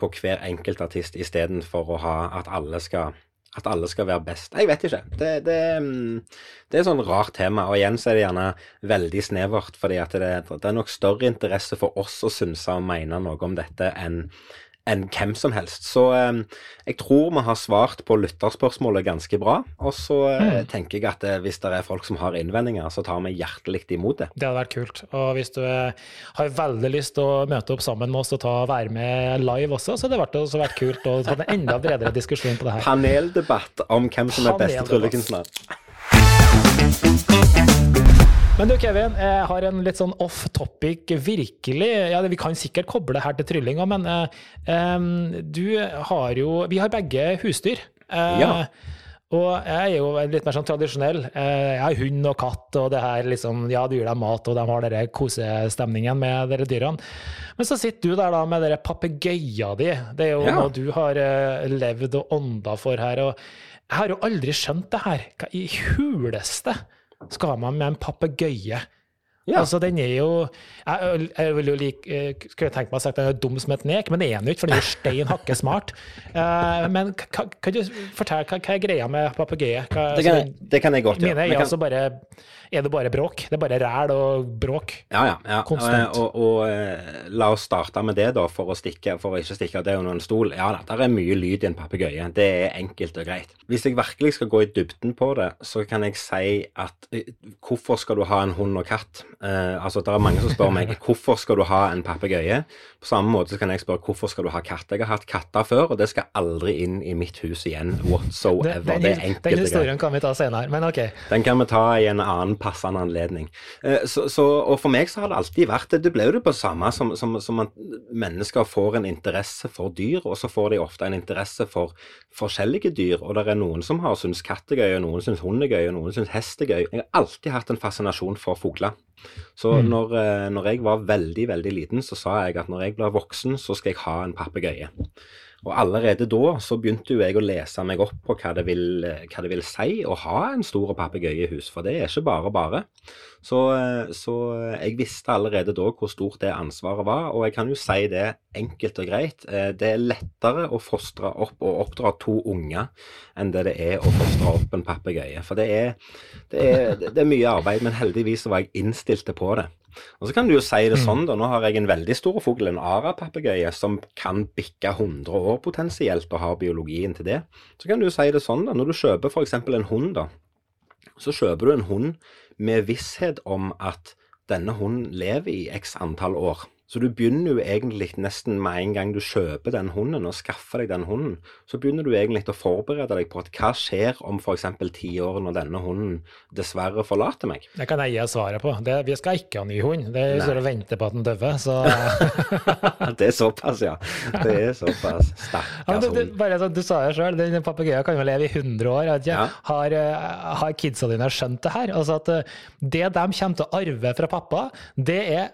på hver enkelt artist, istedenfor å ha at alle skal at alle skal være best. Jeg vet ikke. Det, det, mm, det er et sånn rart tema. Og igjen så er det gjerne veldig snevert, fordi det, det er nok større interesse for oss å synse og mene noe om dette enn enn hvem som helst. Så eh, jeg tror vi har svart på lytterspørsmålet ganske bra. Og så eh, tenker jeg at eh, hvis det er folk som har innvendinger, så tar vi hjertelig imot det. Det hadde vært kult. Og hvis du har veldig lyst til å møte opp sammen med oss og ta, være med live også, så hadde det vært, også vært kult å ta en enda bredere diskusjon på det her. Paneldebatt om hvem som er beste tryllekunstner. Men du Kevin, jeg har en litt sånn off topic, virkelig. Ja, Vi kan sikkert koble her til tryllinga, men eh, em, du har jo Vi har begge husdyr. Eh, Ja. Og jeg er jo litt mer sånn tradisjonell. Eh, Jeg har hund og katt, og det her liksom Ja, du gir dem mat, og de har den kosestemningen med dere dyrene. Men så sitter du der da med den papegøya di. Det er jo Ja. noe du har eh, levd og ånda for her. Og jeg har jo aldri skjønt det her. Hva i huleste skal man med en papegøye? Ja. Altså, den er jo Jeg, jeg vil jo like, eh, skulle tenkt meg å si at den er dum som et nek, men det er den jo ikke, for den er jo stein hakke smart. Uh, men kan du fortelle hva, hva er greia med papegøye? Det kan, altså, det kan jeg godt Mine gjøre. er Vi kan- altså bare Er det bare bråk? Det er bare ræl og bråk? Ja, ja. ja. Konstant. Og, Og, og eh, la oss starte med det, da, for å stikke, for å ikke stikke det under en stol. Ja da, der er mye lyd i en papegøye. Det er enkelt og greit. Hvis jeg virkelig skal gå i dybden på det, så kan jeg si at eh, hvorfor skal du ha en hund og katt? Eh, altså, det er mange som spør meg hvorfor skal du ha en papegøye? På samme måte så kan jeg spørre hvorfor skal du ha katt? Jeg har hatt katter før, og det skal aldri inn i mitt hus igjen whatsoever. Den, det er den, enkelt den greit. historien kan vi ta senere, men OK. Den kan vi ta i en annen passende anledning. Eh, Så, så, og for meg så har det alltid vært det. Det ble jo det på samme som, som, som at mennesker får en interesse for dyr, og så får de ofte en interesse for forskjellige dyr. Og det er noen som har syntes katt er gøy, og noen syns hund er gøy, og noen syns hest er gøy. Jeg har alltid hatt en fascinasjon for fugler. Så Mm. når, eh, når jeg var veldig, veldig liten, så sa jeg at når jeg blir voksen, så skal jeg ha en papegøye. Og allerede da så begynte jo jeg å lese meg opp på hva det vil, hva det vil si å ha en stor papegøye i hus, for det er ikke bare bare. Så, så, jeg visste allerede da hvor stort det ansvaret var, og jeg kan jo si det enkelt og greit. Eh, det er lettere å fostre opp og oppdra to unger enn det det er å fostre opp en papegøye. For det er, det, er, det er, mye arbeid, men heldigvis var jeg innstilt på det. Og så kan du jo si det sånn, da. Nå har jeg en veldig stor fugl, en ara-papegøye, som kan bikke 100 år potensielt og har biologien til det. Så kan du jo si det sånn, da. Når du kjøper f.eks. en hund, da. Så kjøper du en hund med visshet om at denne hunden lever i x antall år. Så du begynner jo egentlig nesten med en gang du kjøper den hunden og skaffer deg den hunden, så begynner du egentlig å forberede deg på at hva skjer om f.eks. ti år når denne hunden dessverre forlater meg? Det kan jeg gi svaret på. Det, vi skal ikke ha ny hund. Det er står og venter på at den dør. Så Det er såpass, ja. Det er såpass. Stakkars hund. Bare sånn, Du sa jo sjøl, den papegøyen kan jo leve i 100 år. Ja. Har, eh, har kidsa dine skjønt det her? Altså at eh, det de kommer til å arve fra pappa, det er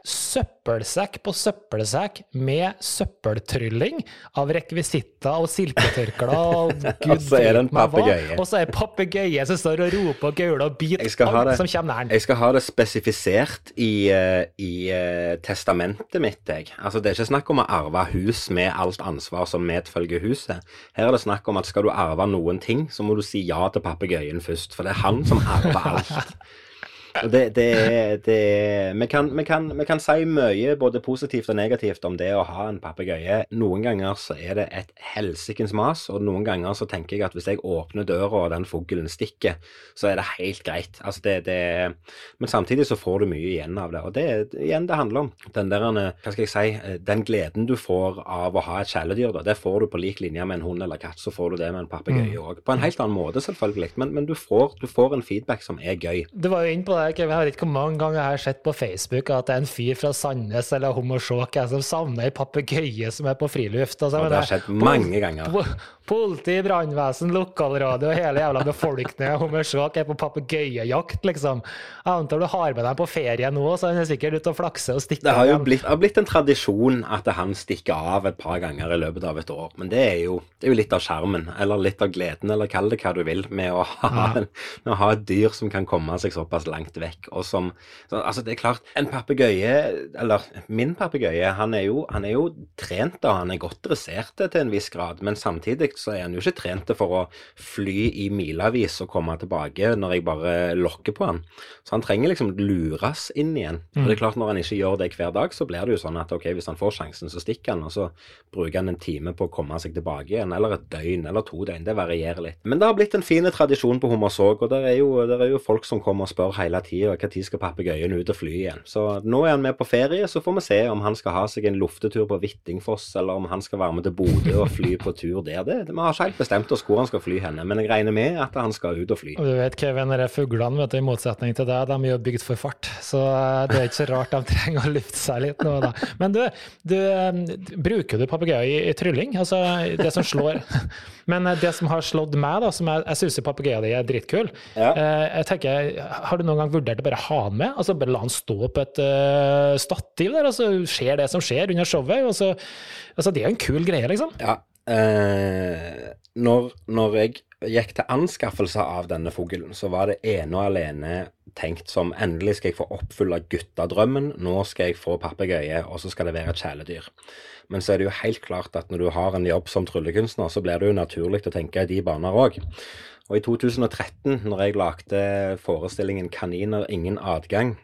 søppelsekk på søppelsekk med søppeltrylling av rekvisitter og silketørklær og gud så er det en papegøye. Og så er det papegøye som står og roper og gauler og biter alt det, som kommer nær den. Jeg skal ha det spesifisert i, eh, i uh, testamentet mitt, jeg. Altså, det er ikke snakk om å arve hus med alt ansvar som medfølger huset. Her er det snakk om at skal du arve noen ting, så må du si ja til papegøyen først. For det er han som arver alt. Det, det, det vi, kan, vi, kan, vi, kan, si mye både positivt og negativt om det å ha en papegøye. Noen ganger så er det et helsikens mas, og noen ganger så tenker jeg at hvis jeg åpner døra og den fuglen stikker, så er det helt greit. Altså det, men samtidig så får du mye igjen av det. Og det er igjen det handler om. Den der, hva skal jeg si, den gleden du får av å ha et kjæledyr, da, det får du på lik linje med en hund eller katt. Så får du det med en papegøye òg. Mm. På en helt annen måte, selvfølgelig. Men, men du, får, du, får, en feedback som er gøy. Det var jo inn på det jeg vet ikke hvor mange ganger jeg har sett på Facebook at det er en fyr fra Sandnes eller Hommersåk som savner ei papegøye som er på friluft. Altså, ja, det har skjedd mange ganger. Politi, brannvesen, lokalradio og hele jævla befolkningen i Hommersåk er på papegøyejakt, liksom. Jeg antar du har med deg på ferie nå, så han er sikkert ute og flakser og stikker Det har jo blitt, har blitt, en tradisjon at han stikker av et par ganger i løpet av et år. Men det er jo, det er jo litt av skjermen, eller litt av gleden, eller kall det hva du vil, med å ha, ja. med å ha et dyr som kan komme seg såpass langt vekk og som så, Altså, det er klart, en papegøye, eller min papegøye, han, han, er jo trent og han er godt dressert til en viss grad, men samtidig så er han jo ikke trent for å fly i milevis og komme tilbake når jeg bare lokker på han. Så han trenger liksom lures inn igjen. Og det er klart, når han ikke gjør det hver dag, så blir det jo sånn at ok, hvis han får sjansen, så stikker han, og så bruker han en time på å komme seg tilbake igjen, eller et døgn, eller to døgn. Det varierer litt. Men det har blitt en fin tradisjon på Hummersåk, og det er, jo, er jo folk som kommer og spør hele tida når skal papegøyen ut og fly igjen. Så nå er han med på ferie, så får vi se om han skal ha seg en luftetur på Hvittingfoss, eller om han skal være med til Bodø og fly på tur der. Det, vi har ikke helt bestemt oss hvor han skal fly henne, men jeg regner med at han skal ut og fly. Du vet, Kevin, de fuglene, vet du, i motsetning til deg, de er jo bygd for fart. Så eh, det er ikke så rart de trenger å lufte seg litt nå, da. Men du, du eh, bruker du papegøye i, i, trylling? Altså, det som slår Men det som har slått meg, da, som jeg, jeg syns papegøyen din er dritkul, ja. jeg tenker, har du noen gang vurdert å bare ha han med. altså Bare la han stå på et uh, stativ der, og så skjer det som skjer under showet. og så, altså Det er jo en kul greie, liksom. Ja. Eh, når, når, jeg gikk til anskaffelse av denne fuglen, så var det ene og alene tenkt som endelig skal jeg få oppfylle guttedrømmen, nå skal jeg få papegøye, og så skal det være et kjæledyr. Men så er det jo helt klart at når du har en jobb som tryllekunstner, så blir det jo naturlig å tenke i de baner òg. Og i 2013, når jeg lagde forestillingen 'Kaniner ingen adgang',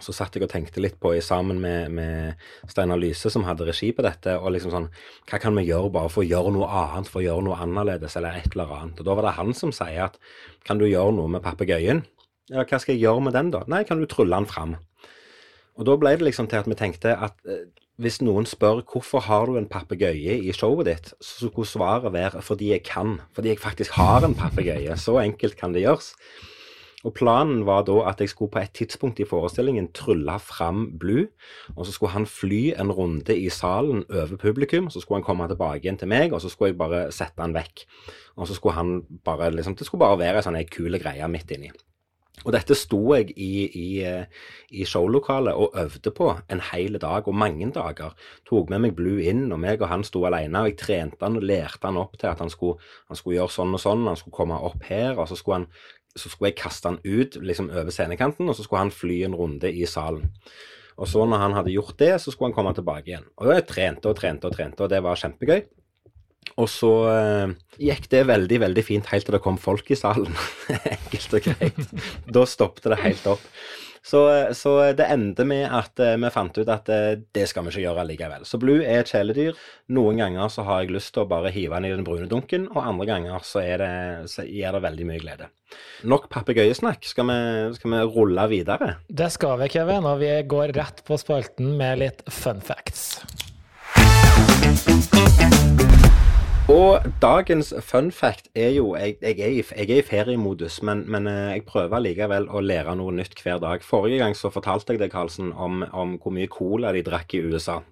så satt jeg og tenkte litt på, sammen med, med Steinar Lyse, som hadde regi på dette, og liksom sånn Hva kan vi gjøre bare for å gjøre noe annet, for å gjøre noe annerledes, eller et eller annet? Og da var det han som sier at Kan du gjøre noe med papegøyen? Ja, hva skal jeg gjøre med den, da? Nei, kan du trylle den fram? Og da ble det liksom til at vi tenkte at eh, hvis noen spør hvorfor har du en papegøye i showet ditt, så skulle svaret være fordi jeg kan. Fordi jeg faktisk har en papegøye. Så enkelt kan det gjøres. Og Planen var da at jeg skulle på et tidspunkt i forestillingen trylle fram Blue. Og så skulle han fly en runde i salen over publikum. Så skulle han komme tilbake igjen til meg, og så skulle jeg bare sette han vekk. Og så skulle han bare liksom Det skulle bare være ei sånn kul greie midt inni. Og dette sto jeg i, i, eh, i showlokalet og øvde på en hel dag, og mange dager. Tok med meg Blue inn, og meg og han sto alene. Og jeg trente han og lærte han opp til at han skulle, han skulle gjøre sånn og sånn. Han skulle komme opp her, og så skulle, han, så skulle jeg kaste han ut liksom over scenekanten, og så skulle han fly en runde i salen. Og så når han hadde gjort det, så skulle han komme tilbake igjen. Og jeg trente og trente og trente, og det var kjempegøy. Og så eh, gikk det veldig, veldig fint helt til det kom folk i salen. Enkelt og greit. Da stoppet det helt opp. Så, eh, så det endte med at eh, vi fant ut at eh, det skal vi ikke gjøre likevel. Så Blue er et kjæledyr. Noen ganger så har jeg lyst til å bare hive den i den brune dunken, og andre ganger så, det, så gir det veldig mye glede. Nok papegøyesnakk. Skal, skal vi rulle videre? Det skal vi, Kevin, og vi går rett på spalten med litt fun facts. Og dagens fun fact er jo Jeg, jeg, er, i, jeg er i feriemodus, men, men eh, jeg prøver likevel å lære noe nytt hver dag. Forrige gang så fortalte jeg deg, Karlsen, om, om hvor mye cola de drakk i USA.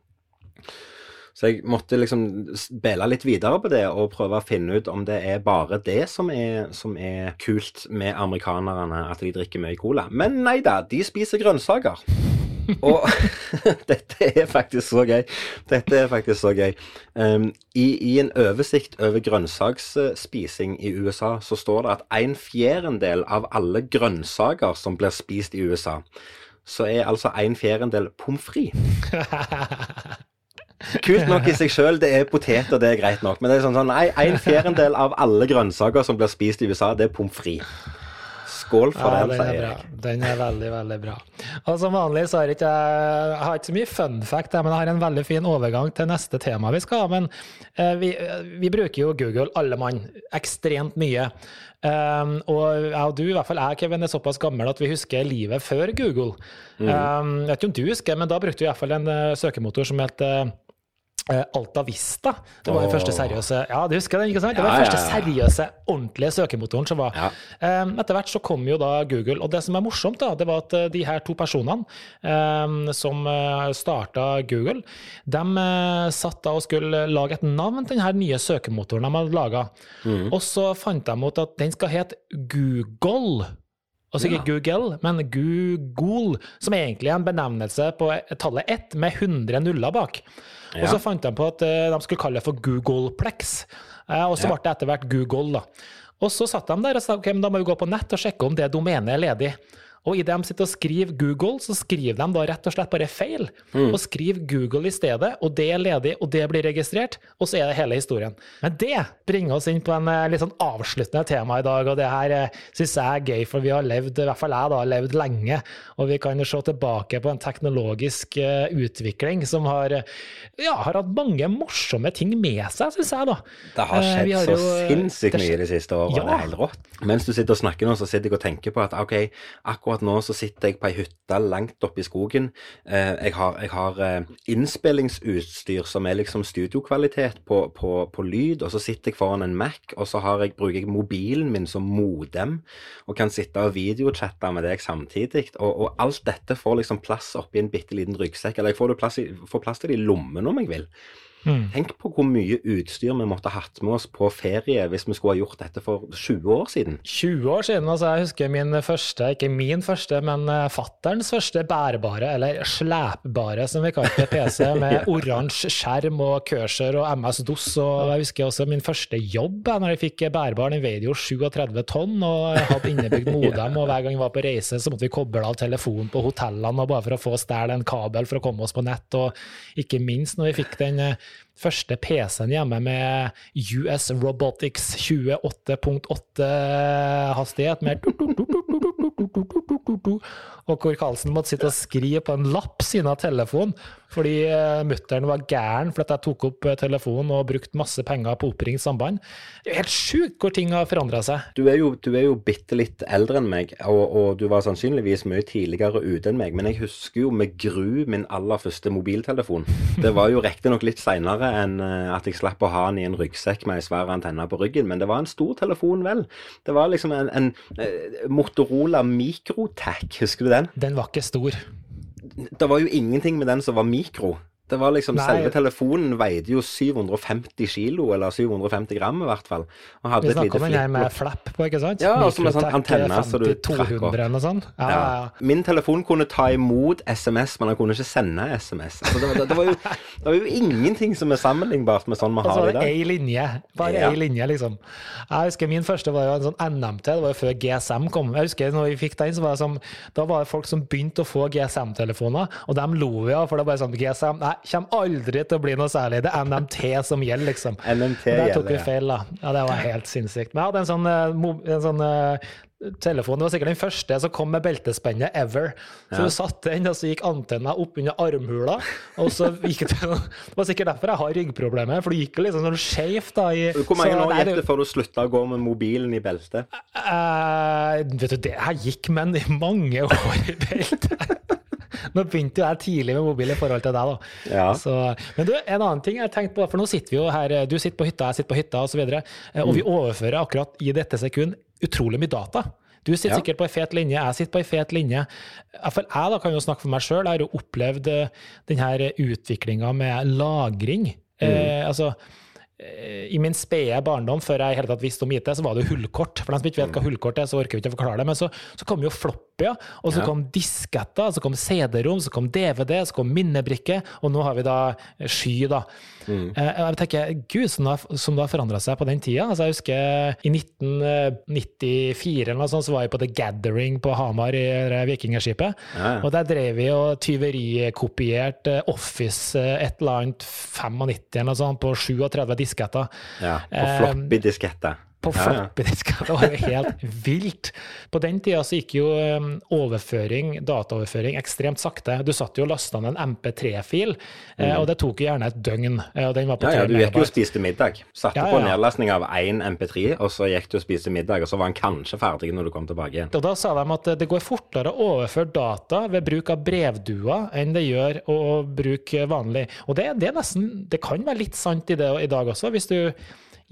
Så jeg måtte liksom spille litt videre på det og prøve å finne ut om det er bare det som er, som er kult med amerikanerne, at de drikker mye cola. Men nei da, de spiser grønnsaker. Og dette er faktisk så gøy. Dette er faktisk så gøy. Um, i, I en oversikt over grønnsaksspising i USA, så står det at en fjerdedel av alle grønnsaker som blir spist i USA, så er altså en fjerdedel pommes frites. Kult nok i seg sjøl, det er poteter, det er greit nok. Men det er sånn, sånn nei, en fjerdedel av alle grønnsaker som blir spist i USA, det er pommes frites. Skål for Ja, den, er sier jeg. Den er veldig, veldig bra. Og som vanlig så har jeg ikke jeg har ikke så mye fun fact, men jeg har en veldig fin overgang til neste tema vi skal ha. Men eh, vi, vi bruker jo Google, alle mann, ekstremt mye. Um, og jeg og du, i hvert fall jeg, Kevin, er såpass gammel at vi husker livet før Google. Mm. Um, jeg vet ikke om du husker, men da brukte vi i hvert fall en uh, søkemotor som het Eh, Alta Vista. Det var den første seriøse Ja, du husker den, ikke sant? Det var den første ja, ja. seriøse, ordentlige søkemotoren som var. Ja. Eh, Etter hvert så kom jo da Google, og det som er morsomt, da, det var at eh, de her to personene eh, som starta Google, de eh, satt da og skulle lage et navn til den nye søkemotoren de hadde laga. Og så fant de ut at den skal hete Google. Altså ikke Google, men Google, som er egentlig en benevnelse på tallet ett med 100 nuller bak. Og så fant de på at eh, de skulle kalle det for Googleplex, Eh, og så ble det etter hvert Google. da. Og så satt de der og sa ok, men da må vi gå på nett og sjekke om det domenet er ledig. Og idet de sitter og skriver Google, så skriver de da rett og slett bare feil. Og skriver Google i stedet, og det er ledig, og det blir registrert, og så er det hele historien. Men det bringer oss inn på en eh, litt sånn avsluttende tema i dag, og det her eh, syns jeg er gøy, for vi har levd, i hvert fall jeg da, har levd lenge, og vi kan se tilbake på en teknologisk eh, utvikling som har, ja, har hatt mange morsomme ting med seg, syns jeg, da. Det har skjedd har så jo, sinnssykt det mye de siste årene. Ja. Det er helt rått. Mens du sitter og snakker nå, så sitter jeg og tenker på at ok, akkurat nå så sitter jeg på ei hytte langt oppe i skogen. Eh, jeg har, jeg har eh, innspillingsutstyr som er liksom studiokvalitet på, på, på lyd, og så sitter jeg foran en Mac, og så jeg, bruker jeg mobilen min som modem, og kan sitte og videochatte med deg samtidig. Og, og alt dette får liksom plass oppi en bitte liten ryggsekk, eller jeg får, plass i, får plass til det i lommen om jeg vil. Mm. Tenk på hvor mye utstyr vi måtte ha hatt med oss på ferie hvis vi skulle ha gjort dette for 20 år siden. 20 år siden, altså jeg husker min første, ikke min første, men uh, fatterns første bærbare, eller slæpbare som vi kalte PC, med oransje skjerm og cursor og MS-DOS. Og jeg husker også min første jobb, eh, når jeg fikk bærbar. Den veide jo 37 tonn, og jeg hadde innebygd modem, og hver gang vi var på reise, så måtte vi koble av telefonen på hotellene, og bare for å få stjålet en kabel for å komme oss på nett. Og ikke minst når vi fikk den eh, første PC-en hjemme med US Robotics 28.8 hastighet med og hvor Karlsen måtte sitte og skrive på en lapp siden av telefonen fordi uh, mutter'n var gæren for at jeg tok opp eh, telefonen og brukte masse penger på oppringt samband. Det er jo helt sjukt hvor ting har forandra seg. Du er jo, du er jo bitte litt eldre enn meg, og, og du var sannsynligvis mye tidligere ute enn meg, men jeg husker jo med gru min aller første mobiltelefon. Det var jo riktignok litt seinere enn eh, at jeg slapp å ha den i en ryggsekk med ei svær antenne på ryggen, men det var en stor telefon, vel. Det var liksom en, en Motorola Microtech, husker du den? Den var ikke stor. Det var jo ingenting med den som var mikro. Det var liksom, Nei. Selve telefonen veide jo 750 kilo, eller 750 gram i hvert fall. Og hadde Vi lite om en her med flapp på, ikke sant? Ja, og så med sånn antenne, så du 50 trakk opp. eller. Ja, ja, Ja. Min telefon kunne ta imot SMS, men han kunne ikke sende SMS. Altså, det, var, det, det, var jo, det var jo ingenting som er sammenlignbart med sånn vi Og så har var det i det dag. ei linje. Bare ei linje, liksom. Jeg husker Min første var jo en sånn NMT, det var jo før GSM kom. Jeg husker når vi fikk den, så var det som, Da var det folk som begynte å få GSM-telefoner, og de lo vi av, for det var bare sånn GSM Nei, kommer aldri til å bli noe særlig. Det er NMT som gjelder, liksom. NMT Og der tok vi feil, da. Ja, det var helt sinnssykt. Men jeg hadde en sånn, eh, en sånn eh, telefon, det var sikkert den første som kom med beltespennet ever. Så Ja. du satte den, og så gikk antenna opp under armhula, og så gikk det Det var sikkert derfor jeg har ryggproblemer, for det gikk liksom sånn skjevt da. I, Hvor mange år gikk det før du slutta å gå med mobilen i beltet? Uh, vet du, det her gikk men i mange år i beltet. Nå begynte jo jeg tidlig med mobil i forhold til deg, da. Ja. Så, men du, en annen ting jeg har tenkt på, for nå sitter vi jo her, du sitter på hytta, jeg sitter på hytta osv., og, så videre, eh, og vi overfører akkurat i dette sekund utrolig mye data. Du sitter Ja. sikkert på ei fet linje, jeg sitter på ei fet linje. Iallfall jeg da kan jo snakke for meg sjøl, jeg har jo opplevd denne den utviklinga med lagring. Eh, altså, eh, I min spede barndom, før jeg i hele tatt visste om IT, så var det jo hullkort. For de som ikke vet hva hullkort er, så orker vi ikke å forklare det. Men så, så kom jo floppy og så Ja. kom disketter, så kom CD-rom, så kom DVD, så kom minnebrikke, og nå har vi da sky, da. Mm. Eh, Jeg tenker, gud, som det har, som det har forandra seg på den tida. Altså, jeg husker i 1994 eller noe sånt, så var jeg på The Gathering på Hamar i vikingskipet. Ja, ja. Og der drev vi og tyverikopierte Office eh, et eller annet 95 eller noe sånt på 37 disketter. Ja, på Eh, floppy-disketter. På Ja, ja. floppy disker. Det var jo helt vilt. På den tida så gikk jo um, overføring, dataoverføring ekstremt sakte. Du satt jo og lasta ned en MP3-fil, eh, og det tok jo gjerne et døgn. eh, Og den var på Mm. Ja, ja, du gikk jo og spiste middag. Satte Ja, på ja. nedlastning av én MP3, og så gikk du og spiste middag, og så var han kanskje ferdig når du kom tilbake igjen. Og da sa de at det går fortere å overføre data ved bruk av brevdua enn det gjør å bruke vanlig. Og det, det er nesten Det kan være litt sant i det i dag også, hvis du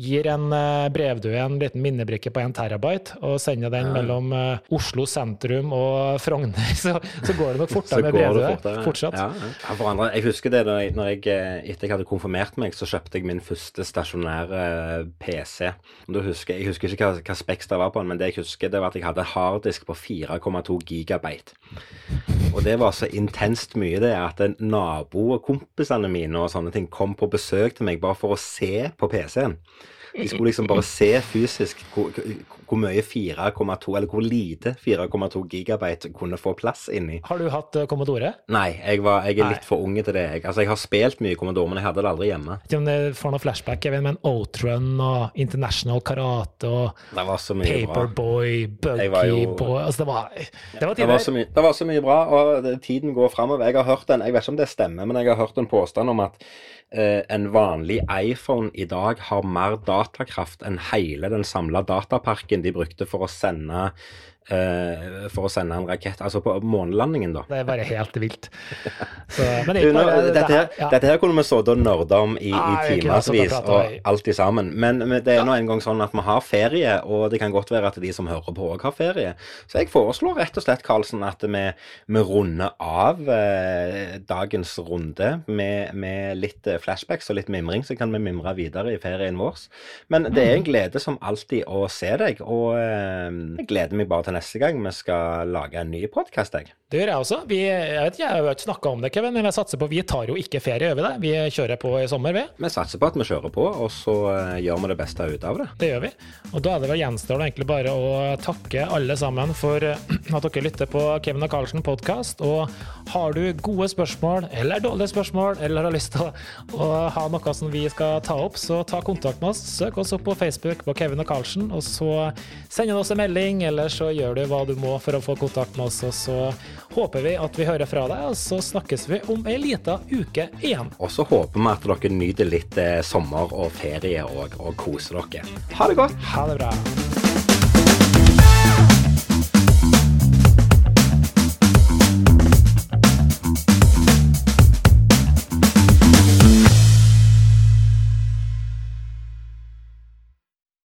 gir en eh, brevdue en liten minnebrikke på en terabyte og sender den mellom eh, Oslo sentrum og Frogner, så, så går det nok fortere med brevdue. fortere. Fortsatt. Ja, ja. Andre, jeg husker det da jeg, når jeg, eh, etter jeg hadde konfirmert meg, så kjøpte jeg min første stasjonære PC. Da husker, jeg husker ikke hva, hva speks det var på den, men det jeg husker, det var at jeg hadde harddisk på 4,2 gigabyte. Og det var så intenst mye det at en nabo og kompisene mine og sånne ting kom på besøk til meg bare for å se på PC-en. De skulle liksom bare se fysisk hvor mye 4,2, eller hvor lite 4,2 gigabyte kunne få plass inni. Har du hatt eh, Commodore? Nei, jeg, var, jeg er Nei. litt for unge til det. Jeg, altså, jeg har spilt mye Commodore, men jeg hadde det aldri hjemme. Ikke om det får noe flashback, jeg vet, men Outrun og International Karate og Det var så mye. Paperboy, Buggy Boy Altså, det var, det var Det var, så mye, det var så mye bra, og det, tiden går framover. Jeg har hørt en, jeg vet ikke om det stemmer, men jeg har hørt en påstand om at eh, en vanlig iPhone i dag har mer datakraft enn hele den samla dataparken de brukte for å sende for å sende en rakett, altså på månelandingen, da. Det er bare helt vilt. Så, men det er nå, bare, dette, her, ja. dette her kunne vi sittet og nerda om i, ah, i timevis og i- sammen. Men, men det er nå engang sånn at vi har ferie, og det kan godt være at de som hører på òg har ferie. Så jeg foreslår rett og slett, Karlsen, at vi, vi runder av eh, dagens runde med, med litt eh, flashbacks og litt mimring, så kan vi mimre videre i ferien vår. Men det er en glede som alltid å se deg, og eh, jeg gleder meg bare til neste gang vi skal lage en ny podkast, jeg. Det gjør jeg også. Vi, jeg vet ikke, jeg har ikke snakka om det, Kevin, men jeg satser på Vi tar jo ikke ferie, gjør vi det? Vi kjører på i sommer, vi. Vi satser på at vi kjører på, og så eh, gjør vi det beste ut av det. Det gjør vi. Og da er det vel gjenstår det egentlig bare å takke alle sammen for eh, at dere lytter på Kevin og Karlsen podkast. Og har du gode spørsmål, eller dårlige spørsmål, eller har lyst til å, å ha noe som vi skal ta opp, så ta kontakt med oss. Søk oss opp på Facebook på Kevin og Karlsen, og så send oss en melding, eller så gjør du hva du må for å få kontakt med oss. Og så håper vi at vi hører fra deg, og så snakkes vi om ei lita uke igjen. Og så håper vi at dere nyter litt eh, sommer og ferie og, og koser dere. Ha det godt! Ha det bra.